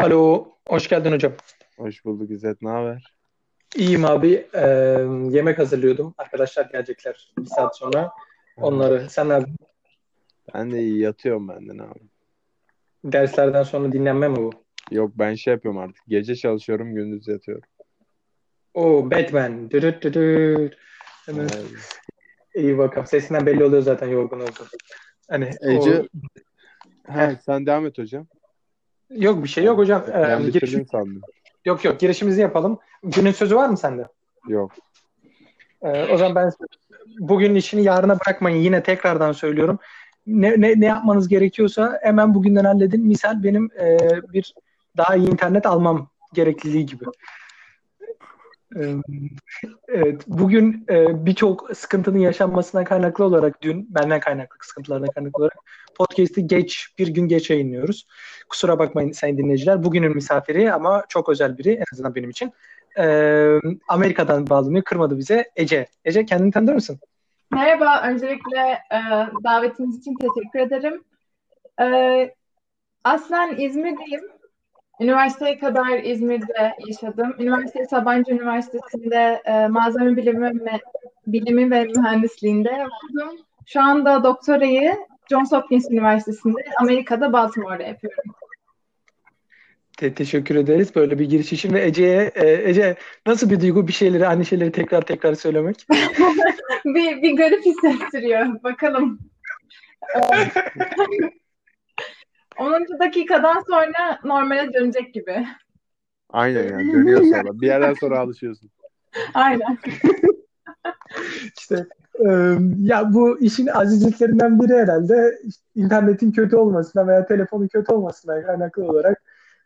Alo, hoş geldin hocam. Hoş bulduk İzzet, ne haber? İyiyim abi. Ee, yemek hazırlıyordum. Arkadaşlar gelecekler bir saat sonra. Onları sen abi Ben de iyi yatıyorum benden abi. derslerden sonra dinlenme mi bu? Yok ben şey yapıyorum artık. Gece çalışıyorum, gündüz yatıyorum. O Batman. Dürüt dürüt. İyi bakalım. Sesinden belli oluyor zaten yorgun olduğun. Hani Ece, o... ha, sen devam et hocam. Yok bir şey yok hocam. Ee, Ben bitirdim sandım. Yok yok girişimizi yapalım. Günün sözü var mı sende? Yok. Ee, o zaman ben bugün işini yarına bırakmayın. Yine tekrardan söylüyorum. Ne, ne, ne yapmanız gerekiyorsa hemen bugünden halledin. Misal benim e, bir daha iyi internet almam gerekliliği gibi. Ee, Evet, bugün e, birçok sıkıntının yaşanmasına kaynaklı olarak dün benden kaynaklı sıkıntılarına kaynaklı olarak podcast'i geç bir gün geç yayınlıyoruz. Kusura bakmayın sayın dinleyiciler. Bugünün misafiri ama çok özel biri en azından benim için. Ee, Amerika'dan bağlanıyor. Kırmadı bize. Ece. Ece kendini tanıtır mısın? Merhaba, öncelikle e, davetiniz için teşekkür ederim. E, aslen İzmir'deyim. Üniversiteye kadar İzmir'de yaşadım. Üniversite Sabancı Üniversitesi'nde e, malzeme bilimi, ve, bilimi ve mühendisliğinde yaptım. Şu anda doktorayı Johns Hopkins Üniversitesi'nde Amerika'da Baltimore'da yapıyorum. Te- teşekkür ederiz böyle bir giriş için ve Ece'ye e, Ece nasıl bir duygu bir şeyleri aynı şeyleri tekrar tekrar söylemek? Bir, bir garip hissettiriyor. Bakalım. E, 10. dakikadan sonra normale dönecek gibi. Aynen yani dönüyor sonra. Bir yerden sonra alışıyorsun. Aynen. İşte ya bu işin azizliklerinden biri herhalde işte internetin kötü olmasına veya telefonun kötü olmasına kaynaklı olarak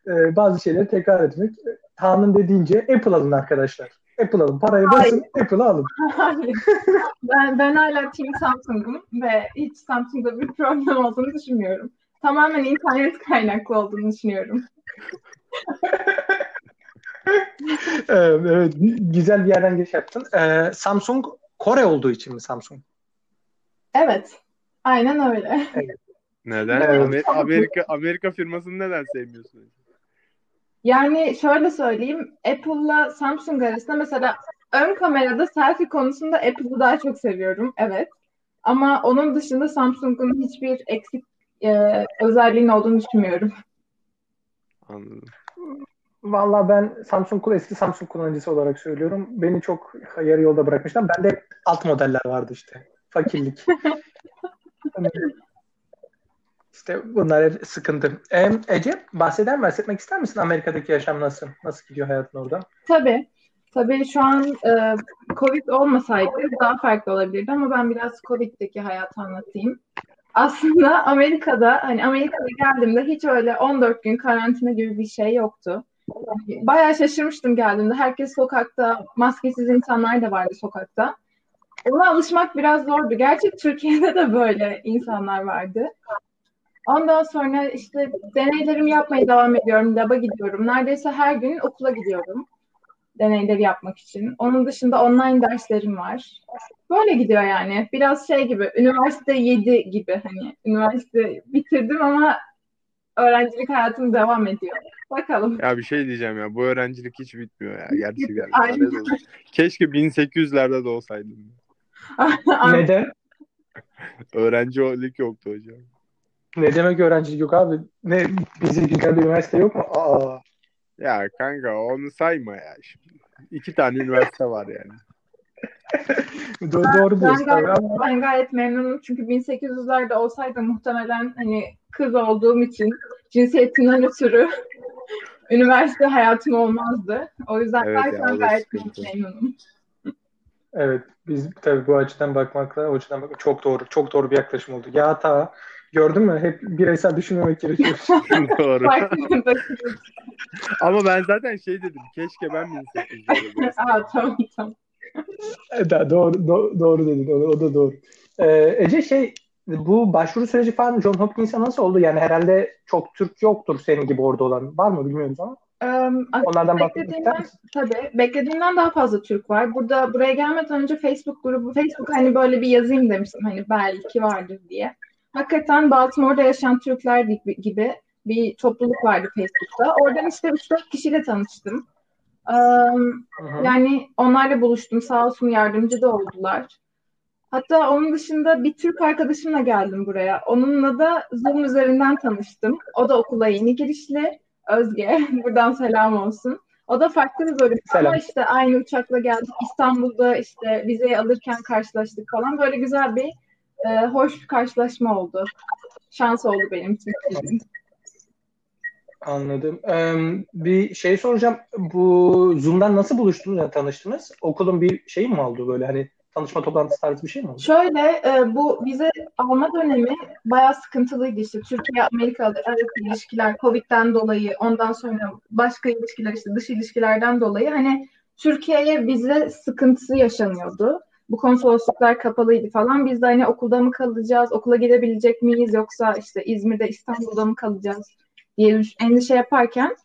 e, bazı şeyleri tekrar etmek. Kaan'ın dediğince Apple alın arkadaşlar. Apple alın. Parayı basın, Apple'ı alın. Hayır. Ben, ben hala Team Samsung'um ve hiç Samsung'da bir problem olduğunu düşünmüyorum. Tamamen internet kaynaklı olduğunu düşünüyorum. Evet, güzel bir yerden giriş yaptın. Ee, Samsung Kore olduğu için mi Samsung? Evet. Aynen öyle. Neden? Evet. Amer- Amerika Amerika firmasını neden sevmiyorsun? Yani şöyle söyleyeyim. Apple'la Samsung arasında mesela ön kamerada selfie konusunda Apple'ı daha çok seviyorum. Evet. Ama onun dışında Samsung'un hiçbir eksik e, özelliğinin olduğunu düşünmüyorum. Anladım. Vallahi ben Samsung eski Samsung kullanıcısı olarak söylüyorum. Beni çok yarı yolda bırakmışlar. Bende hep alt modeller vardı işte. Fakirlik. işte bunlar hep sıkıntı. Ee, Ece bahseder mi? Bahsetmek ister misin? Amerika'daki yaşam nasıl? Nasıl gidiyor hayatın orada? Tabii. Tabii şu an e, Covid olmasaydı daha farklı olabilirdi ama ben biraz Covid'deki hayatı anlatayım. Aslında Amerika'da hani Amerika'ya geldiğimde hiç öyle 14 gün karantina gibi bir şey yoktu. Bayağı şaşırmıştım geldiğimde. Herkes sokakta, maskesiz insanlar da vardı sokakta. Ona alışmak biraz zordu. Gerçi Türkiye'de de böyle insanlar vardı. Ondan sonra işte deneylerimi yapmaya devam ediyorum. Lab'a gidiyorum. Neredeyse her gün okula gidiyorum. Deneyleri yapmak için. Onun dışında online derslerim var. Böyle gidiyor yani. Biraz şey gibi, üniversite 7 gibi hani. Üniversite bitirdim ama öğrencilik hayatım devam ediyor. Bakalım. Ya bir şey diyeceğim ya. Bu öğrencilik hiç bitmiyor ya. Gerçekten. Aynen. Keşke 1800'lerde de olsaydım. Neden? Öğrencilik yoktu hocam. Ne demek öğrencilik yok abi? Ne bizim bir üniversite yok mu? Aa. Ya kanka onu sayma ya şimdi. İki tane üniversite var yani. Do- doğru Ben diyorsun tabii gayet, ama ben gayet memnunum çünkü 1800'lerde olsaydı muhtemelen hani kız olduğum için cinsiyetimden ötürü üniversite hayatım olmazdı. O yüzden Evet ben ya, şu an o da gayet memnunum. Evet, biz tabii bu açıdan bakmakla, o açıdan bakmak çok doğru, çok doğru bir yaklaşım oldu. Ya ta gördün mü? Hep bireysel düşünmemek gerekiyor. Doğru. Ama ben zaten şey dedim. Keşke ben 1800'lerde olsaydım. Aa, tamam tamam. Da, doğru, do- doğru dedin, o, o da doğru. Ee, Ece şey, bu başvuru süreci falan John Hopkins'e nasıl oldu? Yani herhalde çok Türk yoktur senin gibi orada olan. Var mı bilmiyoruz ama. Aslında Onlardan beklediğimden tabii beklediğimden daha fazla Türk var. Burada buraya gelmeden önce Facebook grubu Facebook hani böyle bir yazayım demiştim hani belki vardır diye. Hakikaten Baltimore'da yaşayan Türkler gibi, gibi bir topluluk vardı Facebook'ta. Oradan işte 3-4 kişiyle tanıştım. Ee, yani onlarla buluştum. Sağ olsun yardımcı da oldular. Hatta onun dışında bir Türk arkadaşımla geldim buraya. Onunla da Zoom üzerinden tanıştım. O da okula yeni girişli. Özge. Buradan selam olsun. O da farklı bir bölüm Selam. ama işte aynı uçakla geldik. İstanbul'da işte vizeyi alırken karşılaştık falan. Böyle güzel bir e, hoş bir karşılaşma oldu. Şans oldu benim için. Anladım. Ee, bir şey soracağım. Bu Zoom'dan nasıl buluştunuz, yani tanıştınız? Okulun bir şeyi mi oldu böyle hani tanışma toplantısı tarzı bir şey mi oldu? Şöyle e, bu vize alma dönemi bayağı sıkıntılıydı işte. Türkiye-Amerika arası ilişkiler Covid'den dolayı ondan sonra başka ilişkiler işte dış ilişkilerden dolayı hani Türkiye'ye vize sıkıntısı yaşanıyordu. Bu konsolosluklar kapalıydı falan. Biz de hani okulda mı kalacağız, okula gidebilecek miyiz yoksa işte İzmir'de, İstanbul'da mı kalacağız diye endişe yaparken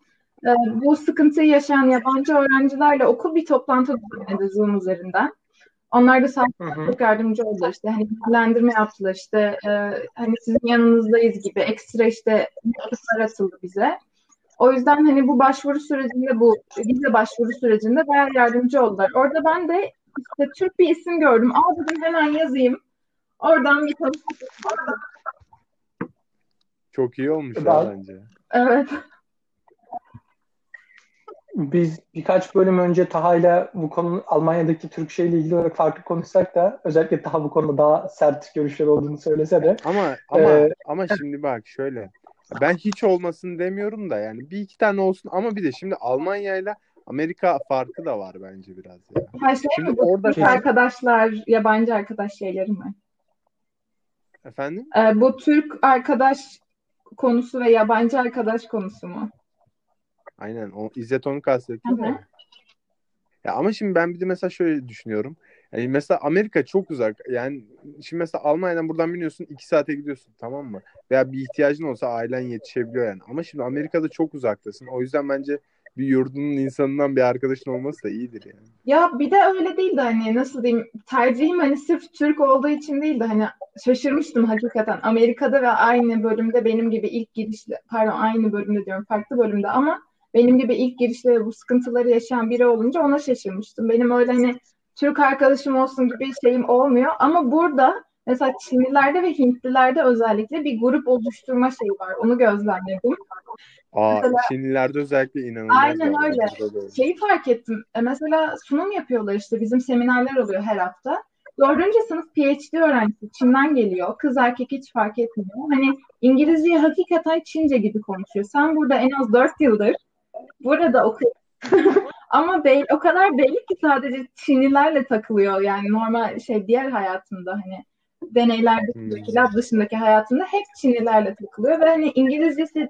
e, bu sıkıntıyı yaşayan yabancı öğrencilerle okul bir toplantı düzenledi Zoom üzerinden. Onlar da hı. çok yardımcı oldular işte hani bilgilendirme yaptılar işte e, hani sizin yanınızdayız gibi ekstra işte mektuplar atıldı bize. O yüzden hani bu başvuru sürecinde bu vize başvuru sürecinde bayağı yardımcı oldular. Orada ben de işte Türk bir isim gördüm. Aa dedim hemen yazayım. Oradan bir tanıştık. Çok iyi olmuş Ben- bence. Evet. Biz birkaç bölüm önce Taha'yla bu konu Almanya'daki Türk şeyle ilgili olarak farklı konuşsak da özellikle Taha bu konuda daha sert görüşler olduğunu söylese de Ama ama Ee, ama şimdi bak şöyle. Ben hiç olmasın demiyorum da yani bir iki tane olsun ama bir de şimdi Almanya ile Amerika farkı da var bence biraz ya. Her şey Şimdi mi orada Türk arkadaşlar, yabancı arkadaş şeyleri mi? efendim Ee, bu Türk arkadaş konusu ve yabancı arkadaş konusu mu? Aynen o İzzet onu Hı de. Ya ama şimdi ben bir de mesela şöyle düşünüyorum. Yani mesela Amerika çok uzak. Yani şimdi mesela Almanya'dan buradan biniyorsun iki saate gidiyorsun tamam mı? Veya bir ihtiyacın olsa ailen yetişebiliyor yani. Ama şimdi Amerika'da çok uzaktasın. O yüzden bence bir yurdunun insanından bir arkadaşın olması da iyidir yani. Ya bir de öyle değil de hani nasıl diyeyim tercihim hani sırf Türk olduğu için değil de hani şaşırmıştım hakikaten. Amerika'da ve aynı bölümde benim gibi ilk girişle pardon aynı bölümde diyorum farklı bölümde ama benim gibi ilk girişle ve bu sıkıntıları yaşayan biri olunca ona şaşırmıştım. Benim öyle hani Türk arkadaşım olsun gibi şeyim olmuyor ama burada mesela Çinlilerde ve Hintlilerde özellikle bir grup oluşturma şeyi var. Onu gözlemledim. Aa, Mesela- Çinlilerde özellikle inanılmaz. Aynen öyle. Şeyi fark ettim. E, mesela sunum yapıyorlar işte bizim seminerler oluyor her hafta. Dördüncü sınıf PhD öğrencisi Çin'den geliyor. Kız erkek hiç fark etmiyor. Hani İngilizceyi hakikaten Çince gibi konuşuyor. Sen burada en az dört yıldır burada okuyorsun. Ama belli, o kadar belli ki sadece Çinlilerle takılıyor. Yani normal şey diğer hayatında hani deneylerde Hmm. lab dışındaki hayatında hep Çinlilerle takılıyor ve hani İngilizcesi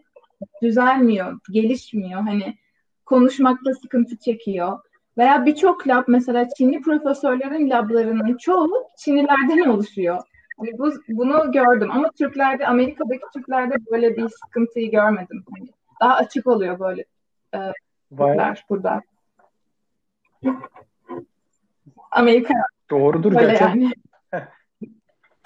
düzelmiyor, gelişmiyor. Hani konuşmakta sıkıntı çekiyor. Veya birçok lab mesela Çinli profesörlerin lablarının çoğu Çinlilerden oluşuyor. Hani bu, bunu gördüm ama Türklerde, Amerika'daki Türklerde böyle bir sıkıntıyı görmedim. Hani daha açık oluyor böyle bayağı Türkler burada. Amerika doğrudur böyle gerçekten. yani.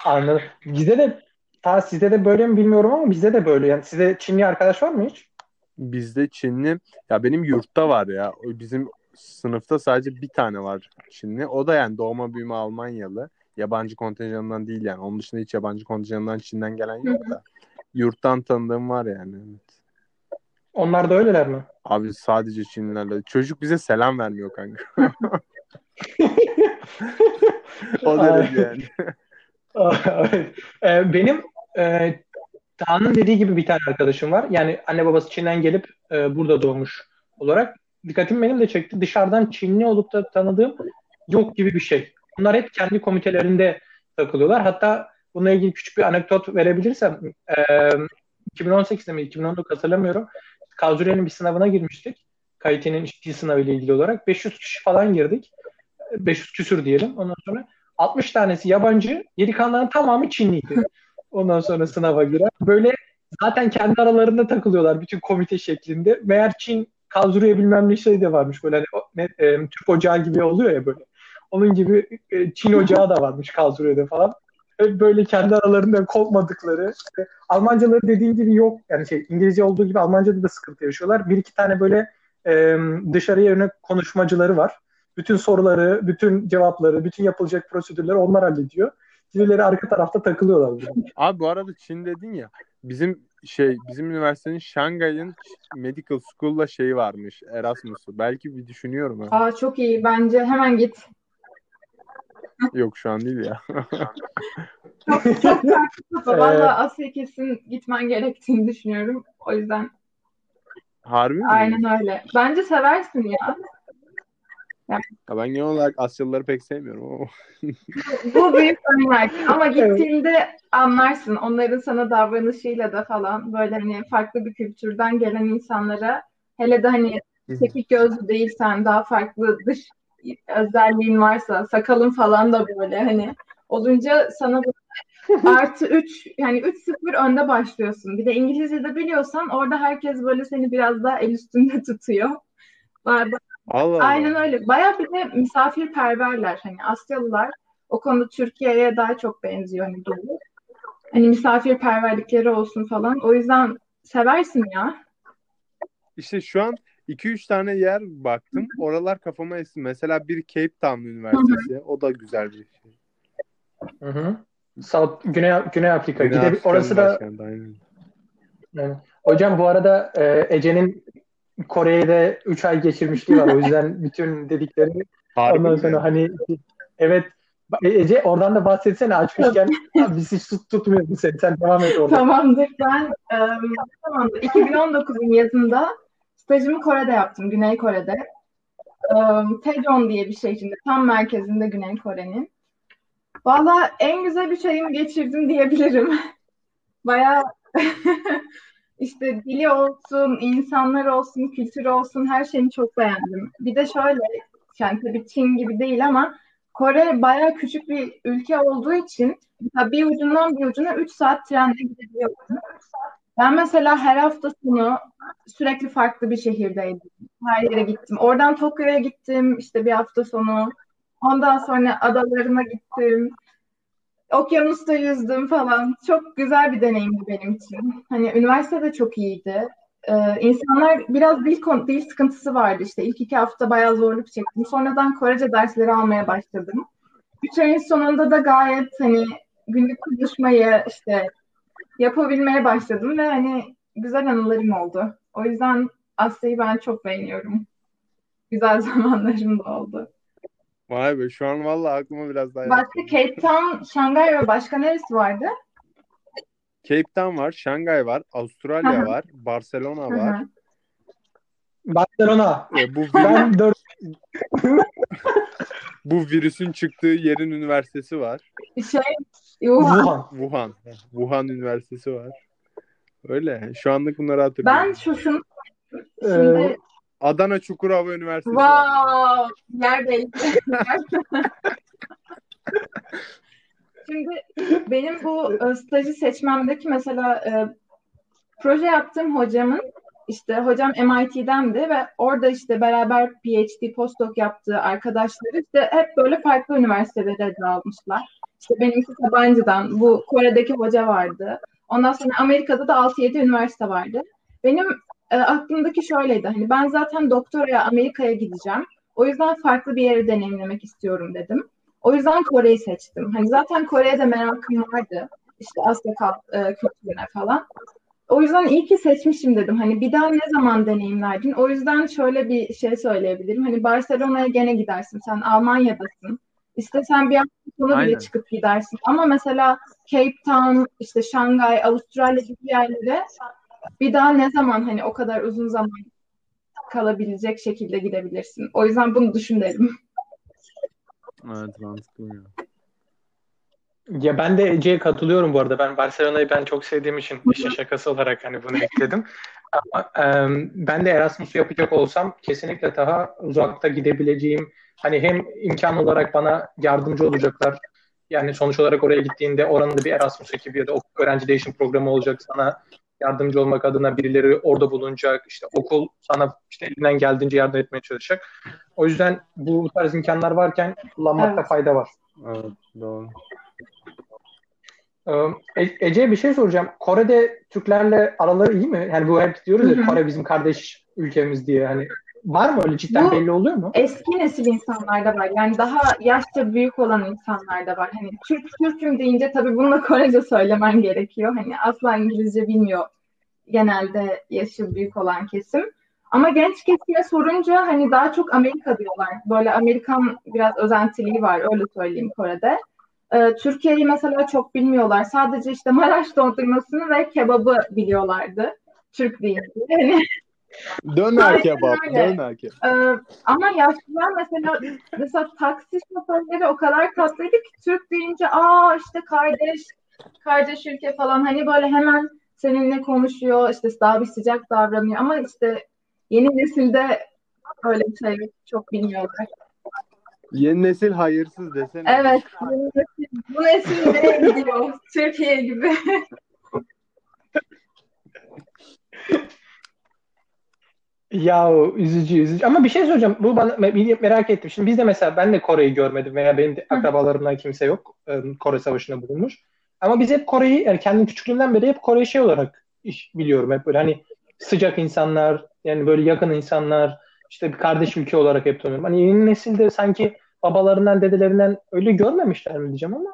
Anladım. Bizde de ta sizde de böyle mi bilmiyorum ama bizde de böyle. Yani sizde Çinli arkadaş var mı hiç? Bizde Çinli ya benim yurtta var ya. Bizim sınıfta sadece bir tane var Çinli. O da yani doğma büyüme Almanyalı. Yabancı kontenjanından değil yani. Onun dışında hiç yabancı kontenjanından Çin'den gelen yok da. Yurttan tanıdığım var yani. Evet. Onlar da öyleler mi? Abi sadece Çinlilerle. Çocuk bize selam vermiyor kanka. o derece yani. Ee, Benim e, Taha'nın dediği gibi bir tane arkadaşım var. Yani anne babası Çin'den gelip e, burada doğmuş olarak. Dikkatimi benim de çekti. Dışarıdan Çinli olup da tanıdığım yok gibi bir şey. Bunlar hep kendi komitelerinde takılıyorlar. Hatta bununla ilgili küçük bir anekdot verebilirsem e, 2018'de mi 2019 hatırlamıyorum. Kazure'nin bir sınavına girmiştik. KIT'nin dil sınavı ile ilgili olarak. 500 kişi falan girdik. 500 küsür diyelim. Ondan sonra 60 tanesi yabancı, geri kalanların tamamı Çinliydi. Ondan sonra sınava girer. Böyle zaten kendi aralarında takılıyorlar bütün komite şeklinde. Meğer Çin Kazuru'ya bilmem ne şey de varmış böyle hani e, Türk ocağı gibi oluyor ya böyle. Onun gibi e, Çin ocağı da varmış Kazuru'da falan. Böyle kendi aralarında kopmadıkları. Almancaları dediğin gibi yok. Yani şey İngilizce olduğu gibi Almanca'da da sıkıntı yaşıyorlar. Bir iki tane böyle e, dışarıya yönelik konuşmacıları var. Bütün soruları, bütün cevapları, bütün yapılacak prosedürleri onlar hallediyor. Birileri arka tarafta takılıyorlar. Abi bu arada Çin dedin ya. Bizim şey bizim üniversitenin Şangay'ın Medical School'la şeyi varmış Erasmus'u. Belki bir düşünüyorum. Ha. Aa çok iyi. Bence hemen git. Yok şu an değil ya. çok çok farklı. Valla Asya kesin gitmen gerektiğini düşünüyorum. O yüzden. Harbi mi? Aynen öyle. Bence seversin ya. Ya ben genel olarak Asyalıları pek sevmiyorum. Bu büyük örnek. Ama gittiğinde anlarsın. Onların sana davranışıyla da falan böyle hani farklı bir kültürden gelen insanlara hele de hani çekik gözlü değilsen daha farklı dış özelliğin varsa sakalın falan da böyle hani olunca sana artı 3 yani 3-0 önde başlıyorsun. Bir de İngilizce de biliyorsan orada herkes böyle seni biraz daha el üstünde tutuyor. Allah Allah. Aynen öyle. Baya bir de misafirperverler. Hani Asyalılar o konuda Türkiye'ye daha çok benziyor hani doğu. Hani misafirperverlikleri olsun falan. O yüzden seversin ya. İşte şu an 2-3 tane yer baktım. Oralar kafama esti. Mesela bir Cape Town Üniversitesi. O da güzel bir şey. Hı hı. South, Güney, Güney Afrika. Güney Gide, orası da aynen. Evet. Hocam bu arada e, Ece'nin Kore'de 3 ay geçirmişliği var. O yüzden bütün dediklerini Harbi ondan mi? sonra hani evet E- Ece oradan da bahsetsene açmışken biz hiç tut, tutmuyoruz seni. Sen devam et orada. Tamamdır. Ben e, tamamdır. 2019'un yazında stajımı Kore'de yaptım. Güney Kore'de. E, Daejeon diye bir şehrinde. Tam merkezinde Güney Kore'nin. Valla en güzel üç ayımı geçirdim diyebilirim. Bayağı işte dili olsun, insanlar olsun, kültürü olsun her şeyini çok beğendim. Bir de şöyle, yani tabii Çin gibi değil ama Kore bayağı küçük bir ülke olduğu için bir ucundan bir ucuna 3 saat trenle gidebiliyorsun. Ben mesela her hafta sonu sürekli farklı bir şehirdeydim. Her yere gittim. Oradan Tokyo'ya gittim işte bir hafta sonu. Ondan sonra adalarına gittim. Okyanusta yüzdüm falan. Çok güzel bir deneyimdi benim için. Hani üniversite de çok iyiydi. Ee, insanlar biraz dil, dil sıkıntısı vardı işte. İlk iki hafta bayağı zorluk çektim. Sonradan Korece dersleri almaya başladım. Üç ayın sonunda da gayet hani günlük konuşmayı işte yapabilmeye başladım ve hani güzel anılarım oldu. O yüzden Asya'yı ben çok beğeniyorum. Güzel zamanlarım da oldu. Vay be şu an vallahi aklıma biraz daha Başka Cape Town, Şangay ve başka neresi vardı? Cape Town var, Şangay var, Avustralya hı. var, Barcelona Hı var. Barcelona. E, bu Ben dört bu virüsün çıktığı yerin üniversitesi var. Şey, Wuhan. Wuhan. Wuhan. Wuhan Üniversitesi var. Öyle. Şu anlık bunları hatırlıyorum. Ben şu şunu Ee, şimdi Adana Çukurova Üniversitesi var. wow yer belki. Şimdi benim bu e, stajı seçmemdeki mesela e, proje yaptığım hocamın işte hocam MIT'dendi ve orada işte beraber PhD postdoc yaptığı arkadaşları işte hep böyle farklı üniversitelere dağılmışlar. İşte benimki Sabancı'dan, bu Kore'deki hoca vardı. Ondan sonra Amerika'da da 6-7 üniversite vardı. Benim e, aklımdaki şöyleydi. Hani ben zaten doktoraya Amerika'ya gideceğim. O yüzden farklı bir yeri deneyimlemek istiyorum dedim. O yüzden Kore'yi seçtim. Hani zaten Kore'ye de merakım vardı. İşte Asya e, kültürüne falan. O yüzden iyi ki seçmişim dedim. Hani bir daha ne zaman deneyimlerdin? O yüzden şöyle bir şey söyleyebilirim. Hani Barcelona'ya gene gidersin. Sen Almanya'dasın. İstesen bir hafta sonu bile çıkıp gidersin. Ama mesela Cape Town, işte Şangay, Avustralya gibi yerlere bir daha ne zaman hani o kadar uzun zaman kalabilecek şekilde gidebilirsin. O yüzden bunu düşün dedim. Evet mantıklı ya. Ya ben de Ece'ye katılıyorum bu arada. Ben Barcelona'yı ben çok sevdiğim için işin şakası olarak hani bunu ekledim. Ama e, ben de Erasmus yapacak olsam kesinlikle daha uzakta gidebileceğim hani hem imkan olarak bana yardımcı olacaklar. Yani sonuç olarak oraya gittiğinde oranın da bir Erasmus ekibi ya da okul öğrenci değişim programı olacak sana yardımcı olmak adına birileri orada bulunacak. İşte okul sana işte elinden geldiğince yardım etmeye çalışacak. O yüzden bu tarz imkanlar varken kullanmakta Evet. fayda var. Evet doğru. E- Ece bir şey soracağım. Kore'de Türklerle araları iyi mi? Yani bu hep diyoruz ya. Kore bizim kardeş ülkemiz diye. Hani var mı öyle cidden Bu- belli oluyor mu? Eski nesil insanlarda var. Yani daha yaşça büyük olan insanlarda var. Hani Türk Türk'üm deyince tabii bunu da Korece söylemen gerekiyor. Hani asla İngilizce bilmiyor genelde yaşı büyük olan kesim. Ama genç kesime sorunca hani daha çok Amerika diyorlar. Böyle Amerikan biraz özentiliği var öyle söyleyeyim Kore'de. Ee, Türkiye'yi mesela çok bilmiyorlar. Sadece işte Maraş dondurmasını ve kebabı biliyorlardı. Türk deyince. Hani Döner kebap, döner kebap. Ee, ama yaşlılar mesela mesela taksi şoförleri o kadar tatlıydı ki Türk deyince aa işte kardeş kardeş ülke falan hani böyle hemen seninle konuşuyor işte daha bir sıcak davranıyor ama işte yeni nesilde öyle şey çok bilmiyorlar. Yeni nesil hayırsız desene. Evet bu nesil nereye gidiyor? Türkiye gibi. Ya üzücü üzücü. Ama bir şey soracağım. Bu bana me- merak ettim. Şimdi biz de mesela ben de Kore'yi görmedim veya benim de akrabalarımdan kimse yok Kore Savaşı'nda bulunmuş. Ama biz hep Kore'yi yani kendim küçüklüğümden beri hep Kore'yi şey olarak iş biliyorum. Hep böyle hani sıcak insanlar yani böyle yakın insanlar işte bir kardeş ülke olarak hep tanıyorum. Hani yeni nesilde sanki babalarından dedelerinden öyle görmemişler mi diyeceğim ama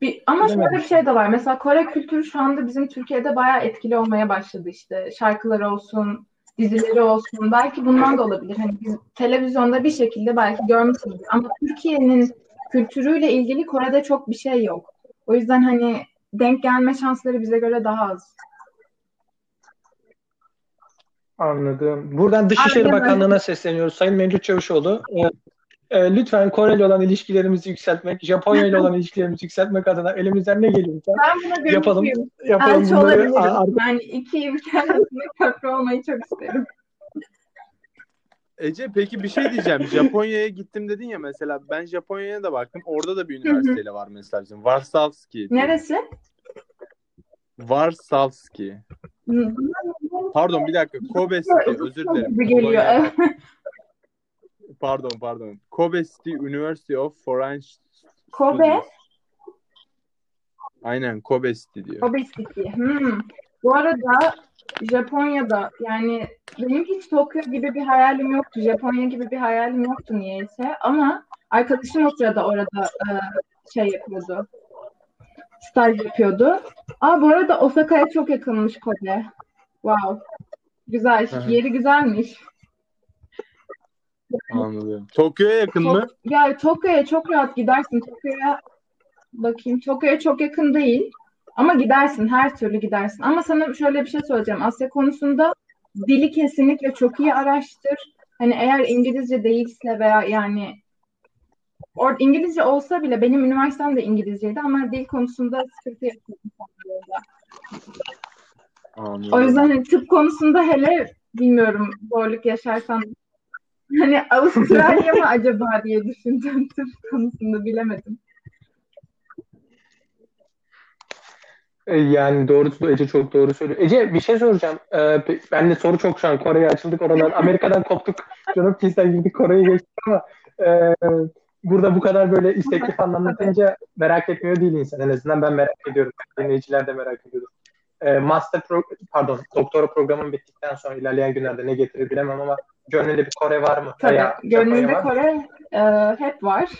Bir, ama şöyle bir şey de var. Mesela Kore kültürü şu anda bizim Türkiye'de bayağı etkili olmaya başladı işte. Şarkıları olsun, dizileri olsun. Belki bundan da olabilir. Hani biz televizyonda bir şekilde belki görmüşsünüzdür. Ama Türkiye'nin kültürüyle ilgili Kore'de çok bir şey yok. O yüzden hani denk gelme şansları bize göre daha az. Anladım. Buradan Dışişleri Aynen. Bakanlığı'na sesleniyoruz. Sayın Mevlüt Çavuşoğlu, e, lütfen Kore ile olan ilişkilerimizi yükseltmek, Japonya ile olan ilişkilerimizi yükseltmek adına elimizden ne geliyorsa Ben buna Yapalım. yapalım Elçi bunları. olabilirim. A- ar- Yani iki ülke arasında köprü olmayı çok isterim. Ece peki bir şey diyeceğim. Japonya'ya gittim dedin ya mesela. Ben Japonya'ya da baktım. Orada da bir üniversiteyle var mesela bizim. Varsavski. diye. Neresi? Varsavski. Pardon bir dakika. Kobe City. Özür dilerim. Geliyor. Pardon pardon. Kobe City University of Foreign Kobe. Studies. Aynen Kobe City diyor. Kobe City. Hmm. Bu arada Japonya'da yani benim hiç Tokyo gibi bir hayalim yoktu. Japonya gibi bir hayalim yoktu niyeyse. Ama arkadaşım o sırada orada e, şey yapıyordu. Staj yapıyordu. Aa bu arada Osaka'ya çok yakınmış Kobe. Wow. Güzel. Yeri güzelmiş. Anladım. Tokyo'ya yakın mı? Tok- ya Tokyo'ya çok rahat gidersin. Tokyo'ya bakayım. Tokyo'ya çok yakın değil. Ama gidersin. Her türlü gidersin. Ama sana şöyle bir şey söyleyeceğim. Asya konusunda dili kesinlikle çok iyi araştır. Hani eğer İngilizce değilse veya yani or İngilizce olsa bile benim üniversitem de İngilizceydi ama dil konusunda sıkıntı yaşadım. O yüzden hani tıp konusunda hele bilmiyorum zorluk yaşarsan hani Avustralya mı acaba diye düşündüm tıp konusunda bilemedim. E, Yani doğru Ece çok doğru söylüyor. Ece bir şey soracağım. Ee, ben de soru çok şu an Kore'ye açıldık oradan. Amerika'dan koptuk. Canım Pis'ten girdik Kore'ye geçtik ama e, burada bu kadar böyle istekli anlatınca merak etmiyor değil insan. En azından ben merak ediyorum. Dinleyiciler de merak ediyor. E, master pro pardon doktora programım bittikten sonra ilerleyen günlerde ne getirir bilemem ama gönlünde bir Kore var mı? Tabii Veya Japonya var mı? Kore e, hep var.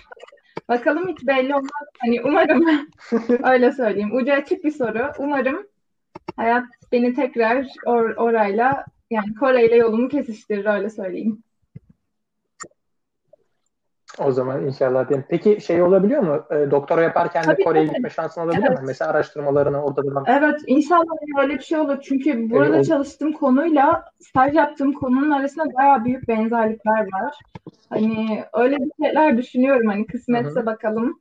Bakalım hiç belli olmaz. Hani umarım öyle söyleyeyim. Ucu açık bir soru. Umarım hayat beni tekrar or- orayla yani Kore ile yolumu kesiştirir öyle söyleyeyim. O zaman inşallah diyelim. Peki şey olabiliyor mu? E, doktora yaparken de Tabii, Kore'ye tabii. gitme şansın olabiliyor mu? Evet. Mesela araştırmalarını orada da Evet inşallah öyle bir şey olur. Çünkü burada o- çalıştığım konuyla staj yaptığım konunun arasında bayağı büyük benzerlikler var. Hani öyle bir şeyler düşünüyorum. Hani kısmetse bakalım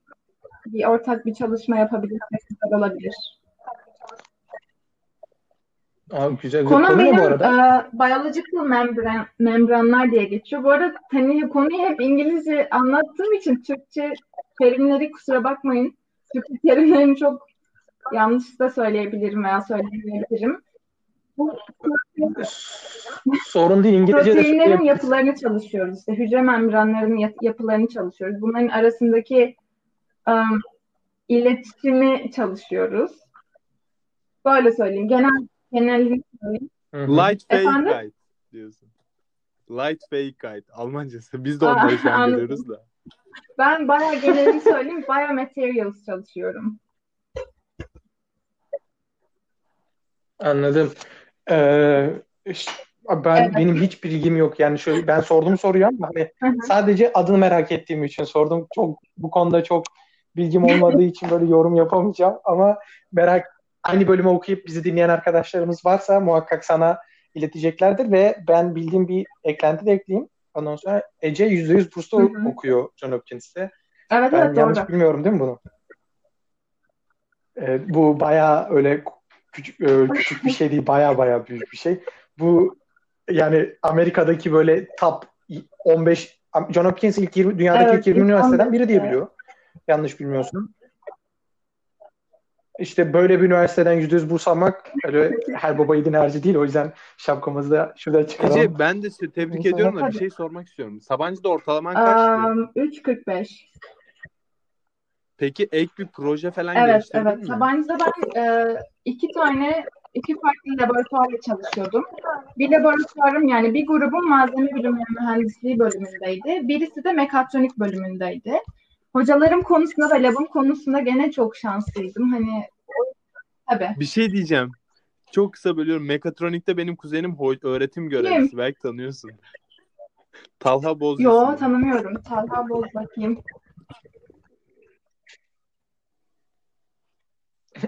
bir ortak bir çalışma yapabilirsek olabilir. Aa, güzel güzel. Konu benim bu arada? e, biological membran, membranlar diye geçiyor. Bu arada hani konuyu hep İngilizce anlattığım için Türkçe terimleri kusura bakmayın. Türkçe terimlerini çok yanlış da söyleyebilirim veya söyleyemeyebilirim. Bu Sorun değil. İngilizce de proteinlerin söyleyebiliriz. yapılarını çalışıyoruz. İşte hücre membranlarının yap- yapılarını çalışıyoruz. Bunların arasındaki ım, iletişimi çalışıyoruz. Böyle söyleyeyim. Genel söyleyeyim. Light fake Efendim? guide diyorsun. Light fake guide. Almancası. Biz de onları şu an biliyoruz da. Ben bayağı genelini söyleyeyim. Biomaterials çalışıyorum. Anladım. Ee, işte, ben Evet. benim hiç bilgim yok. Yani şöyle ben sordum soruyu ama hani sadece adını merak ettiğim için sordum. Çok bu konuda çok bilgim olmadığı için böyle yorum yapamayacağım ama merak aynı bölümü okuyup bizi dinleyen arkadaşlarımız varsa muhakkak sana ileteceklerdir ve ben bildiğim bir eklenti de ekleyeyim. Ondan sonra Ece %100 burslu Hı hı. okuyor John Hopkins'te. Evet Ben evet yanlış doğru. bilmiyorum değil mi bunu? Ee, bu bayağı öyle küçük, e, küçük bir şey değil, bayağı bayağı büyük bir şey. Bu yani Amerika'daki böyle top 15 John Hopkins ilk 20 dünyadaki Evet, ilk 20 ilk üniversiteden 15, biri diye biliyor. Yanlış bilmiyorsun. İşte böyle bir üniversiteden %100 burs almak öyle her baba yiğidin harcı değil. O yüzden şapkamızı da şurada çıkaralım. Ece ben de size tebrik Ondan ediyorum da bir şey sormak istiyorum. Sabancı'da ortalaman kaçtı? Um, 3.45. Peki ek bir proje falan Evet, geliştirdin evet. mi? Sabancı'da ben e, iki tane, iki farklı laboratuvarla çalışıyordum. Bir laboratuvarım yani bir grubum malzeme bilimleri mühendisliği bölümündeydi. Birisi de mekatronik bölümündeydi. Hocalarım konusunda ve labım konusunda gene çok şanslıydım. Hani tabii. Bir şey diyeceğim. Çok kısa bölüyorum. Mekatronikte benim kuzenim ho- öğretim görevlisi. Belki tanıyorsun. Talha Boz Yo tanımıyorum. Talha Boz bakayım.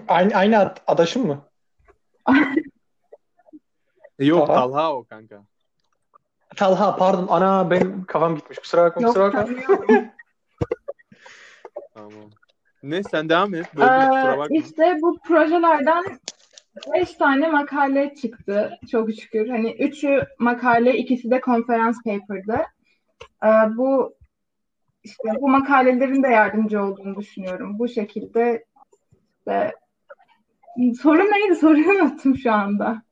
Aynı, aynı ad- adaşın mı? E, Yok Talha. Talha o kanka. Talha pardon. Ana benim kafam gitmiş. Kusura bakma Yok kusura bakma. Tamam. Ne sen devam et. Böyle Ee, işte bu projelerden beş tane makale çıktı çok şükür. Hani üçü makale, ikisi de konferans paper'dı. Ee, bu işte bu makalelerin de yardımcı olduğunu düşünüyorum. Bu şekilde işte soru neydi? Soruyu unuttum şu anda.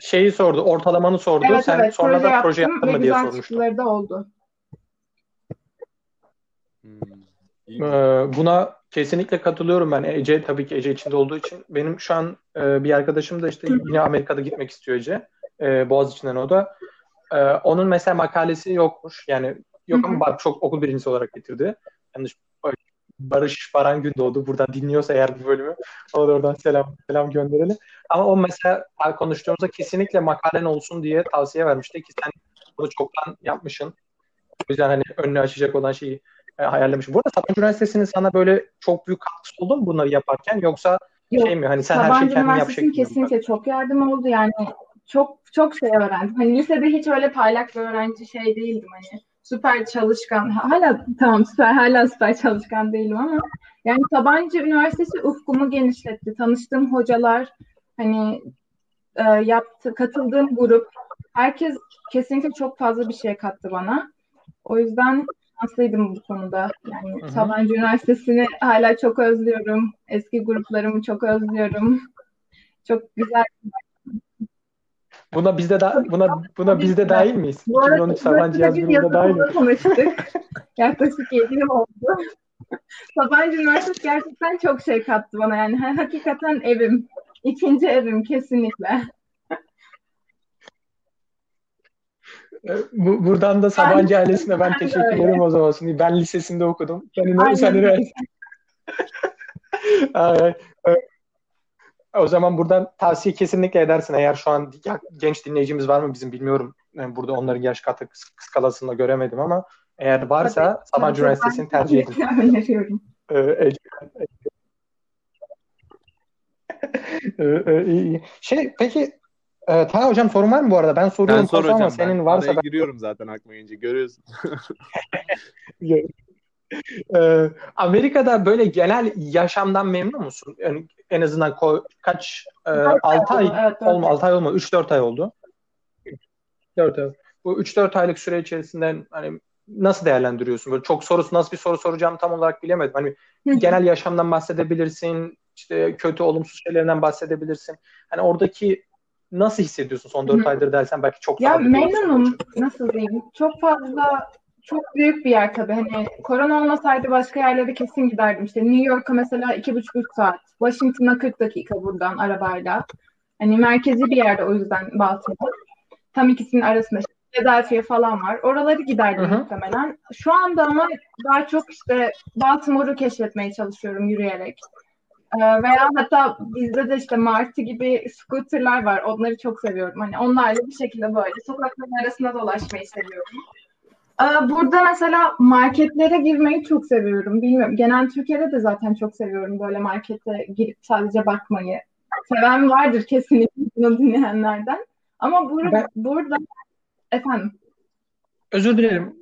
Şeyi sordu. Ortalamanı sordu. Evet Sen evet sonra proje da proje yaptın mı diye sormuştun. çıktıları da oldu. Hmm. İyi. Ee, buna kesinlikle katılıyorum ben. Ece tabii ki Ece içinde olduğu için. Benim şu an e, bir arkadaşım da işte yine Amerika'da gitmek istiyor Ece. E, Boğaziçi'nden o da. E, onun mesela makalesi yokmuş. Yani yok ama bak çok okul birincisi olarak getirdi. Yanlış Barış Baran Gündoğdu buradan dinliyorsa eğer bu bölümü ona da oradan selam selam gönderelim. Ama o mesela konuştuğumuzda kesinlikle makalen olsun diye tavsiye vermişti ki sen bunu çoktan yapmışsın. O yüzden hani önünü açacak olan şeyi e, hayallemişim. Bu arada Sabancı Üniversitesi'nin sana böyle çok büyük katkısı oldu mu bunları yaparken yoksa Yok, şey mi hani sen her şeyi Sabancı kendin yap şeklinde mi? kesinlikle çok yardım oldu. Yani çok çok şey öğrendim. Hani lisede hiç öyle parlak bir öğrenci şey değildim hani. Süper çalışkan. Hala tamam süper hala süper çalışkan değilim ama yani Sabancı Üniversitesi ufkumu genişletti. Tanıştığım hocalar hani e, yaptı, katıldığım grup herkes kesinlikle çok fazla bir şey kattı bana. O yüzden şanslıydım bu konuda. Yani Hı hı. Sabancı Üniversitesi'ni hala çok özlüyorum. Eski gruplarımı çok özlüyorum. Çok güzel. Buna bizde da buna buna bizde dahil miyiz? Bu arada 2013 Sabancı yaz biz grubunda dahil mi? yazılımda tanıştık. Yaklaşık 7 yıl oldu. Sabancı Üniversitesi gerçekten çok şey kattı bana. Yani ha- hakikaten evim. İkinci evim kesinlikle. E, Bu, buradan da Sabancı ailesine ben teşekkür ederim o zaman. Şimdi ben lisesinde okudum. Sen, Aynen. sen üniversite. O zaman buradan tavsiye kesinlikle edersin. Eğer şu an genç dinleyicimiz var mı bizim bilmiyorum. Yani burada onların yaş katı skalasında göremedim ama eğer varsa Tabii, Sabancı tabii, Üniversitesi'ni ben tercih edin. öneriyorum. Ee, Ee, e. Şey peki e, Taha hocam sorun var mı bu arada? Ben soruyorum Sen sor fazla ama hocam. senin ben varsa araya ben giriyorum zaten aklıma gelince. Görüyorsun. Ee, Amerika'da böyle genel yaşamdan memnun musun? Yani en azından ko- kaç e, 6 ay evet, olma ay. 6 ay olma 3-4 ay oldu. 4 ay. Bu 3-4 aylık süre içerisinde hani nasıl değerlendiriyorsun? Böyle çok sorusu nasıl bir soru soracağım tam olarak bilemedim. Hani genel yaşamdan bahsedebilirsin. işte kötü olumsuz şeylerinden bahsedebilirsin. Hani oradaki nasıl hissediyorsun son 4 Hı hı. aydır dersen belki çok Ya memnunum. Nasıl diyeyim? Çok fazla çok büyük bir yer tabii. Hani korona olmasaydı başka yerlere kesin giderdim. İşte New York'a mesela iki buçuk üç saat. Washington'a 40 dakika buradan arabayla. Hani merkezi bir yerde o yüzden Baltimore. Tam ikisinin arasında Philadelphia falan var. Oraları giderdim Hı hı. muhtemelen. Şu anda ama daha çok işte Baltimore'u keşfetmeye çalışıyorum yürüyerek. Ee, veya hatta bizde de işte Martı gibi scooterlar var. Onları çok seviyorum. Hani onlarla bir şekilde böyle sokakların arasında dolaşmayı seviyorum. Ee, burada mesela marketlere girmeyi çok seviyorum. Bilmiyorum. Genel Türkiye'de de zaten çok seviyorum böyle markete girip sadece bakmayı. Seven vardır kesinlikle bunu dinleyenlerden. Ama burada, Ben- burada efendim Özür dilerim.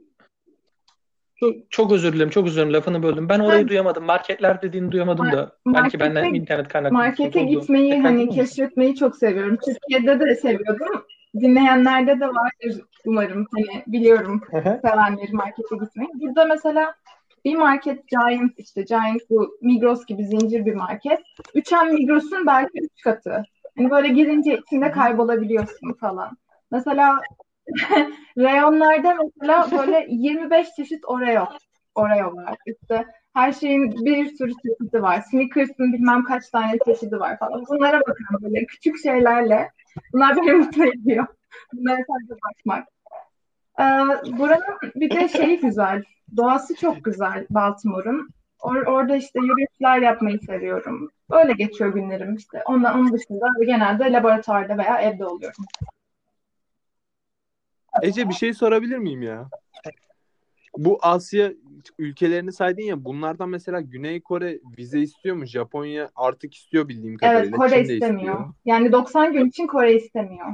Çok, çok özür dilerim. Çok özür dilerim. Lafını böldüm. Ben orayı Ha. duyamadım. Marketler dediğini duyamadım da. Belki markete- benden internet kaynaklı Markete oldu. gitmeyi Tekrar hani keşfetmeyi çok seviyorum. Türkiye'de de seviyordum. Dinleyenlerde de vardır umarım. Hani biliyorum sevenleri markete gitmeyi. Burada mesela bir market Giant işte Giant bu Migros gibi zincir bir market. Üçen Migros'un belki üç katı. Hani böyle girince içinde kaybolabiliyorsun falan. Mesela reyonlarda mesela böyle 25 çeşit Oreo. Oreo var. İşte her şeyin bir sürü çeşidi var. Snickers'ın bilmem kaç tane çeşidi var falan. Bunlara bakıyorum böyle küçük şeylerle. Bunlar beni mutlu ediyor. Bunlara sadece bakmak. Ee, buranın bir de şeyi güzel. Doğası çok güzel Baltimore'un. Or- orada işte yürüyüşler yapmayı seviyorum. Öyle geçiyor günlerim işte. Ondan, onun dışında genelde laboratuvarda veya evde oluyorum. Ece bir şey sorabilir miyim ya? Bu Asya ülkelerini saydın ya bunlardan mesela Güney Kore vize istiyor mu? Japonya artık istiyor bildiğim kadarıyla. Evet, Kore Çin de istemiyor. istiyor. Yani 90 gün için Kore istemiyor.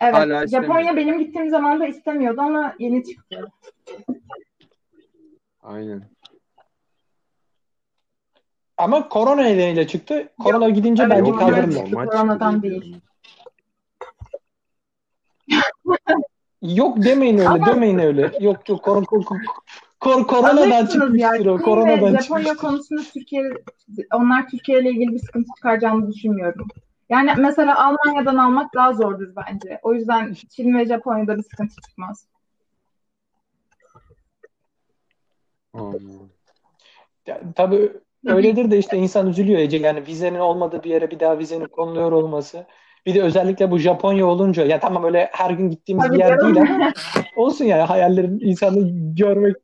Evet, Hala istemiyor. Japonya benim gittiğim zaman da istemiyordu ama yeni çıktı. Aynen. Ama korona nedeniyle çıktı. Korona gidince Evet, bence Yok normal çıktı, normal koronadan çıktı değil. Yok demeyin öyle, Ama- demeyin öyle. Yok yok kor, kor, kor, kor- koronadan çıkmıştır o. Koronadan ve Japonya çıkmıştır. konusunda Türkiye, onlar Türkiye ile ilgili bir sıkıntı çıkaracağını düşünmüyorum. Yani mesela Almanya'dan almak daha zordur bence. O yüzden Çin ve Japonya'da bir sıkıntı çıkmaz. Anladım. Ya, tabii öyledir de işte insan üzülüyor Ece. Yani vizenin olmadığı bir yere bir daha vizenin konuluyor olması. Bir de özellikle bu Japonya olunca ya tamam öyle her gün gittiğimiz Tabii bir yer değil ama olsun yani hayallerin insanı görmek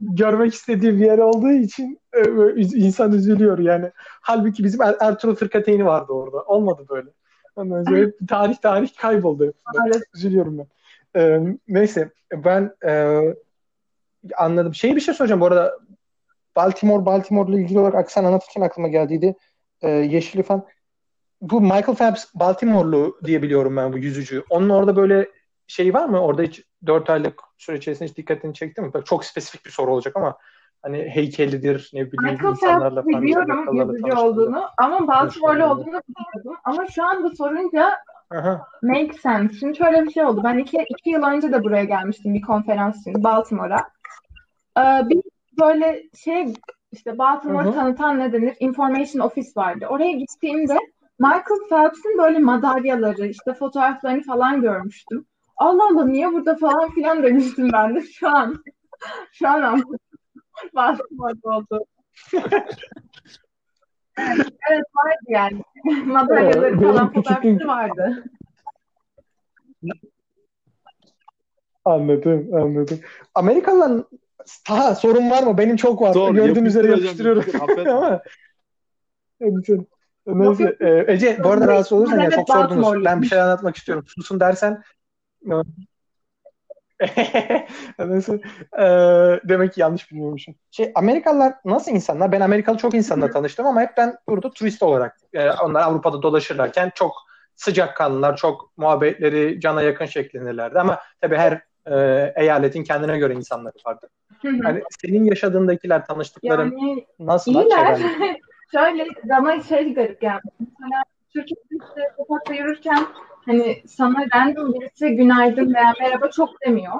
görmek istediği bir yer olduğu için e, insan üzülüyor yani. Halbuki bizim Er- Ertuğrul Fırkateyni vardı orada. Olmadı böyle. Ondan sonra hep tarih tarih kayboldu. Maalesef. Üzülüyorum ben. Ee, neyse ben e, anladım. Şey bir şey soracağım bu arada. Baltimore, Baltimore'la ilgili olarak aksan anlatırken aklıma geldiydi. Ee, Yeşil İfan. Bu Michael Phelps Baltimore'lu diye biliyorum ben bu yüzücü. Onun orada böyle şey var mı? Orada hiç 4 aylık süre içerisinde hiç dikkatini çekti mi? Çok spesifik bir soru olacak ama hani heykelidir ne bileyim Michael insanlarla Phelps falan. biliyorum yüzücü tanıştığında. olduğunu ama Baltimore'lu olduğunu bilmiyordum. Ama şu anda sorunca Aha. make sense. Şimdi şöyle bir şey oldu. Ben iki, iki yıl önce de buraya gelmiştim bir konferans için Baltimore'a. Ee, bir böyle şey işte Baltimore tanıtan ne denir? Information Office vardı. Oraya gittiğimde Michael Phelps'in böyle madalyaları, işte fotoğraflarını falan görmüştüm. Allah Allah niye burada falan filan demiştim ben de şu an. Şu an anladım. Baltimore'da oldu. Evet vardı yani. Madalyaları Evet, falan fotoğrafları vardı. Anladım, anladım. Amerikalılar ha, sorun var mı? Benim çok var. Sor, Gördüğün üzere yapıştırıyorum. yapıştır, affetme. Neyse. Ee, Ece bu arada rahatsız olursan ya çok sordunuz. Ben bir şey anlatmak istiyorum. Susun dersen Neyse. Ee, demek ki yanlış bilmiyormuşum. Şey, Amerikalılar nasıl insanlar? Ben Amerikalı çok insanla tanıştım ama hep ben burada turist olarak e, onlar Avrupa'da dolaşırlarken çok sıcakkanlılar, çok muhabbetleri cana yakın şeklindelerdi ama tabii her e, eyaletin kendine göre insanları vardı. Hı hı. Hani senin yaşadığındakiler, tanıştıkların Yani nasıl? iyiler. Şöyle bana şey garip geldi. Mesela Türkiye'de işte sokakta yürürken hani sana random birisi günaydın veya merhaba çok demiyor.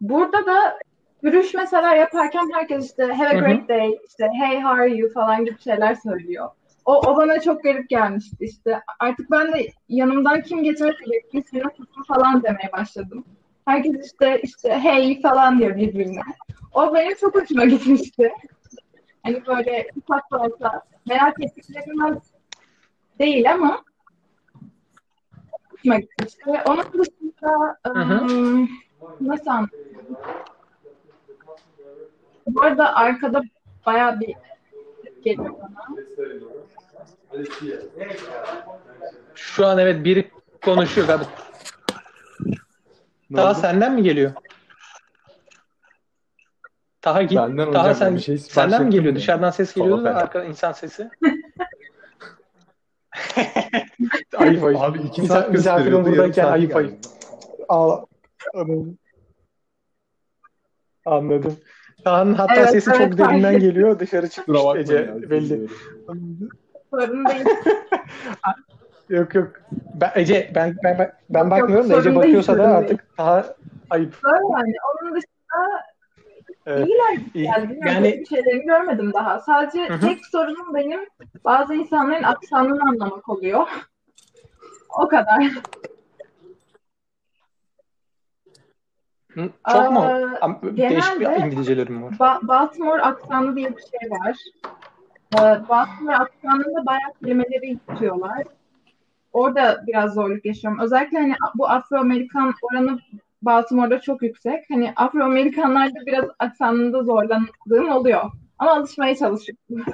Burada da yürüyüş mesela yaparken herkes işte have a great day, işte hey how are you falan gibi şeyler söylüyor. O, o bana çok garip gelmişti işte. Artık ben de yanımdan kim geçerse bekleyeyim senin tutun falan demeye başladım. Herkes işte işte hey falan diyor birbirine. O benim çok hoşuma gitmişti. Hani böyle ufak olsa merak ettiklerimden değil ama gitmişti. Ve onun dışında ım, nasıl anlatayım? Bu arada arkada bayağı bir geliyor bana. Şu an evet biri konuşuyor galiba. Oldu? senden mi geliyor? Taha git. Benden Taha sen bir şey senden mi geliyor? mi? Dışarıdan ses geliyordu da arkadan insan sesi. ayıp ayıp. Abi iki saat misafirim buradayken ayıp ayıp. Aa, anladım. Anladım. Taha'nın hatta Evet, sesi evet, çok derinden ettim. geliyor. Dışarı çıkmış Ece ya, belli. Sorun değil. Yok yok. Ben, Ece ben ben ben, ben Yok, bakmıyorum da sorun Ece değil, bakıyorsa da artık daha ayıp. Yani. Onun dışında Evet. iyiler İyi. yani. Yani bir şeylerini görmedim daha. Sadece Hı tek sorunum benim bazı insanların aksanını anlamak oluyor. O kadar. Hı, çok mu? Aa, Am- Değişik bir İngilizcelerim var. Ba- Baltimore aksanı diye bir şey var. Ee, Baltimore aksanında bayağı kelimeleri yutuyorlar. Orada biraz zorluk yaşıyorum. Özellikle hani bu Afro-Amerikan oranı Baltimore'da çok yüksek. Hani Afro-Amerikanlarda biraz aksanında zorlandığım oluyor. Ama alışmaya çalışıyorum.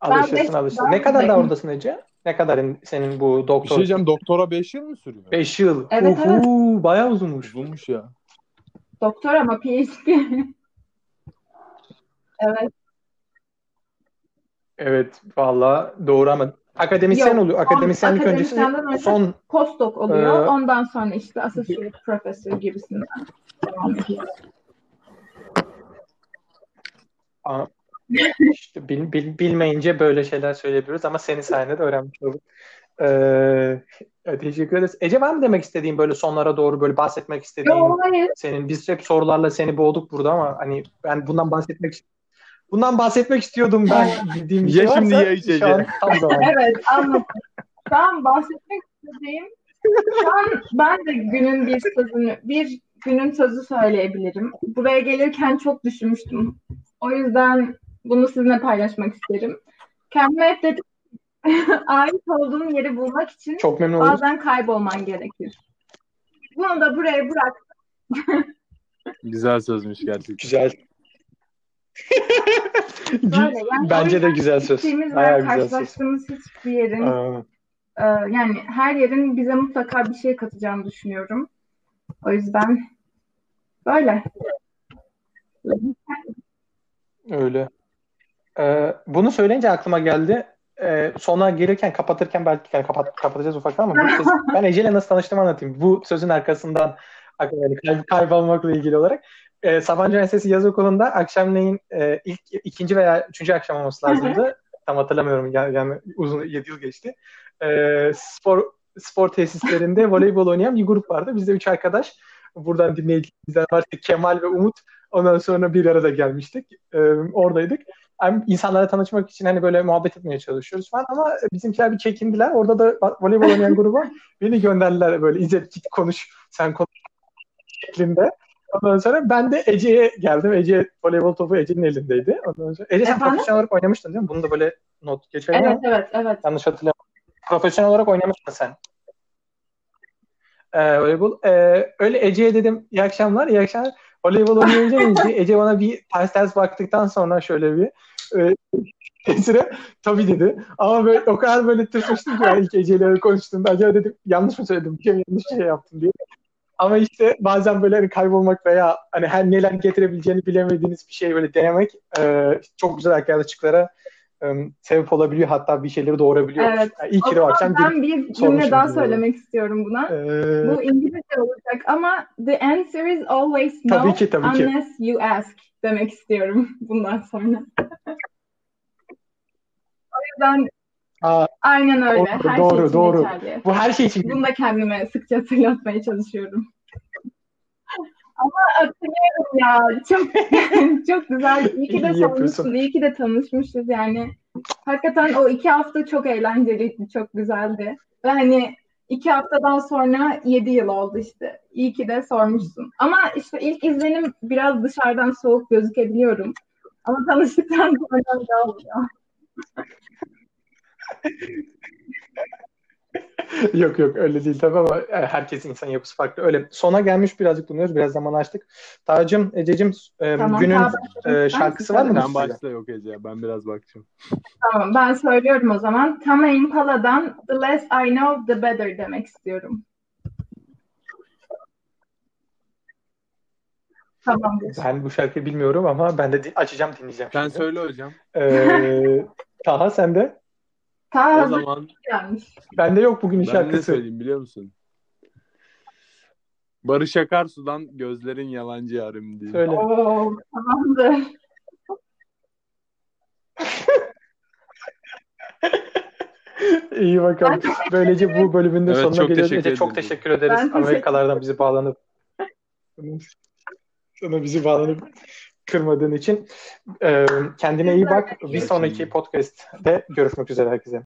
Alışırsın beş- alışırsın. ben Ne kadar da oradasın Ece? Ne kadar in- senin bu Bir şey doktor? diyeceğim doktora 5 yıl mı sürüyor? 5 yıl. Evet, Uhu, bayağı uzunmuş. Uzunmuş ya. Doktor ama PhD. evet. Evet valla doğru ama akademisyen Yok, oluyor. Akademisyenlik öncesi akademisyenden önce- son Postdoc oluyor. Ee, Ondan sonra işte associate professor gibisinden devam ediyor. Aa, işte bil- bil- bilmeyince böyle şeyler söyleyebiliyoruz ama senin sayende de öğrenmiş olduk. Ee, teşekkür ederiz. Ece var mı demek istediğin böyle sonlara doğru böyle bahsetmek istediğin Yok hayır. senin biz hep sorularla seni boğduk burada ama hani ben bundan bahsetmek bundan bahsetmek istiyordum ben bildiğim bir şey şimdi varsa ye Ece. şu an tam zamanı. Evet anladım. Şu an bahsetmek istediğim şu an ben de günün bir sözünü bir günün sözü söyleyebilirim. Buraya gelirken çok düşünmüştüm. O yüzden bunu sizinle paylaşmak isterim. Kendime hep dedim ait olduğun yeri bulmak için Çok memnun oldum. bazen kaybolman gerekir. Bunu da buraya bırak. Güzel sözmüş gerçekten. Güzel. Böyle. Yani Bence de güzel söz. Bayağı güzel söz. karşılaştığımız hiçbir yerin Aa, Ee, yani her yerin bize mutlaka bir şey katacağını düşünüyorum. O yüzden böyle. öyle. Ee, bunu söyleyince aklıma geldi. Ee, sona gelirken kapatırken belki yani kapat, kapatacağız ufaktan ama ses- ben Ece'yle nasıl tanıştığımı anlatayım. Bu sözün arkasından. Kay- kaybolmakla ilgili olarak. Ee, Sabancı Üniversitesi Yaz Okulu'nda akşamleyin e, ilk ikinci veya üçüncü akşam olması lazımdı. Tam hatırlamıyorum yani, yani uzun 7 yıl geçti. Ee, spor spor tesislerinde voleybol oynayan bir grup vardı. Biz de üç arkadaş buradan dinleyiciler var. Kemal ve Umut. Ondan sonra bir arada gelmiştik. Ee, oradaydık. Hem insanlara tanışmak için hani böyle muhabbet etmeye çalışıyoruz falan ama bizimkiler bir çekindiler. Orada da voleybol oynayan gruba beni gönderdiler böyle İzzet git konuş sen konuş şeklinde. Ondan sonra ben de Ece'ye geldim. Ece voleybol topu Ece'nin elindeydi. Ondan sonra Ece sen Efendim? profesyonel olarak oynamıştın değil mi? Bunu da böyle not geçelim Evet ama evet evet. yanlış hatırlamıyorum. Profesyonel olarak oynamıştın sen. Ee, voleybol. Ee, öyle Ece'ye dedim iyi akşamlar, iyi akşamlar. Voleybol oynayınca Ece, Ece bana bir ters ters baktıktan sonra şöyle bir e, süre tabii dedi. Ama böyle o kadar böyle tırsmıştım ki yani ilk Ece'yle konuştuğumda acaba dedim yanlış mı söyledim, bir şey yanlış şey yaptım diye. Ama işte bazen böyle hani kaybolmak veya hani her neler getirebileceğini bilemediğiniz bir şey böyle denemek e, çok güzel arkadaşlıklara e, sebep olabiliyor. Hatta bir şeyleri doğurabiliyor. Evet. Yani o zaman akşam ben bir cümle daha gibi. söylemek istiyorum buna. Ee, Bu İngilizce olacak ama the answer is always no Tabii ki, tabii ki. unless you ask demek istiyorum bundan sonra. o yüzden Aa, aynen öyle. doğru, Her doğru, şey için doğru. geçerli. bu her şey için Bunu da kendime sıkça hatırlatmaya çalışıyorum. Ama hatırlıyorum ya. Çok çok güzel. İyi ki de İyi tanışmışız. İyi ki de tanışmışız yani. Hakikaten o iki hafta çok eğlenceliydi. Çok güzeldi. Ve hani iki haftadan sonra yedi yıl oldu işte. İyi ki de sormuşsun. Ama işte ilk izlenim biraz dışarıdan soğuk gözükebiliyorum. Ama tanıştıktan sonra öyle oluyor. yok yok öyle değil tabii ama e, herkesin insan yapısı farklı. Öyle sona gelmiş birazcık bulunuyoruz. Biraz zaman açtık. Tacım, Ececiğim e, Tamam, günün e, şarkısı var mı? Sen size? başla yok Ece. Ben biraz bakacağım. Tamam ben söylüyorum o zaman. Tame Impala'dan The Less I Know The Better demek istiyorum. Tamamdır. Ben bu şarkıyı bilmiyorum ama ben de açacağım dinleyeceğim Sen şimdi. söyle hocam. Ee, Taha sende? Ta O hazır zaman gelmiş. Bende yok bugün ben ne şarkısı. söyleyeyim biliyor musun? Barış Akarsu'dan Gözlerin Yalancı Yarim diye. Söyle. Oo, tamamdır. İyi bakalım. Böylece bu bölümün de Evet, sonuna çok geliyoruz. teşekkür Ece çok ederim. teşekkür ederiz. Ben teşekkür Amerikalardan bizi bağlanıp sana bizi bağlanıp kırmadığın için. Ee, kendine iyi bak. Bir sonraki podcast'te görüşmek üzere herkese.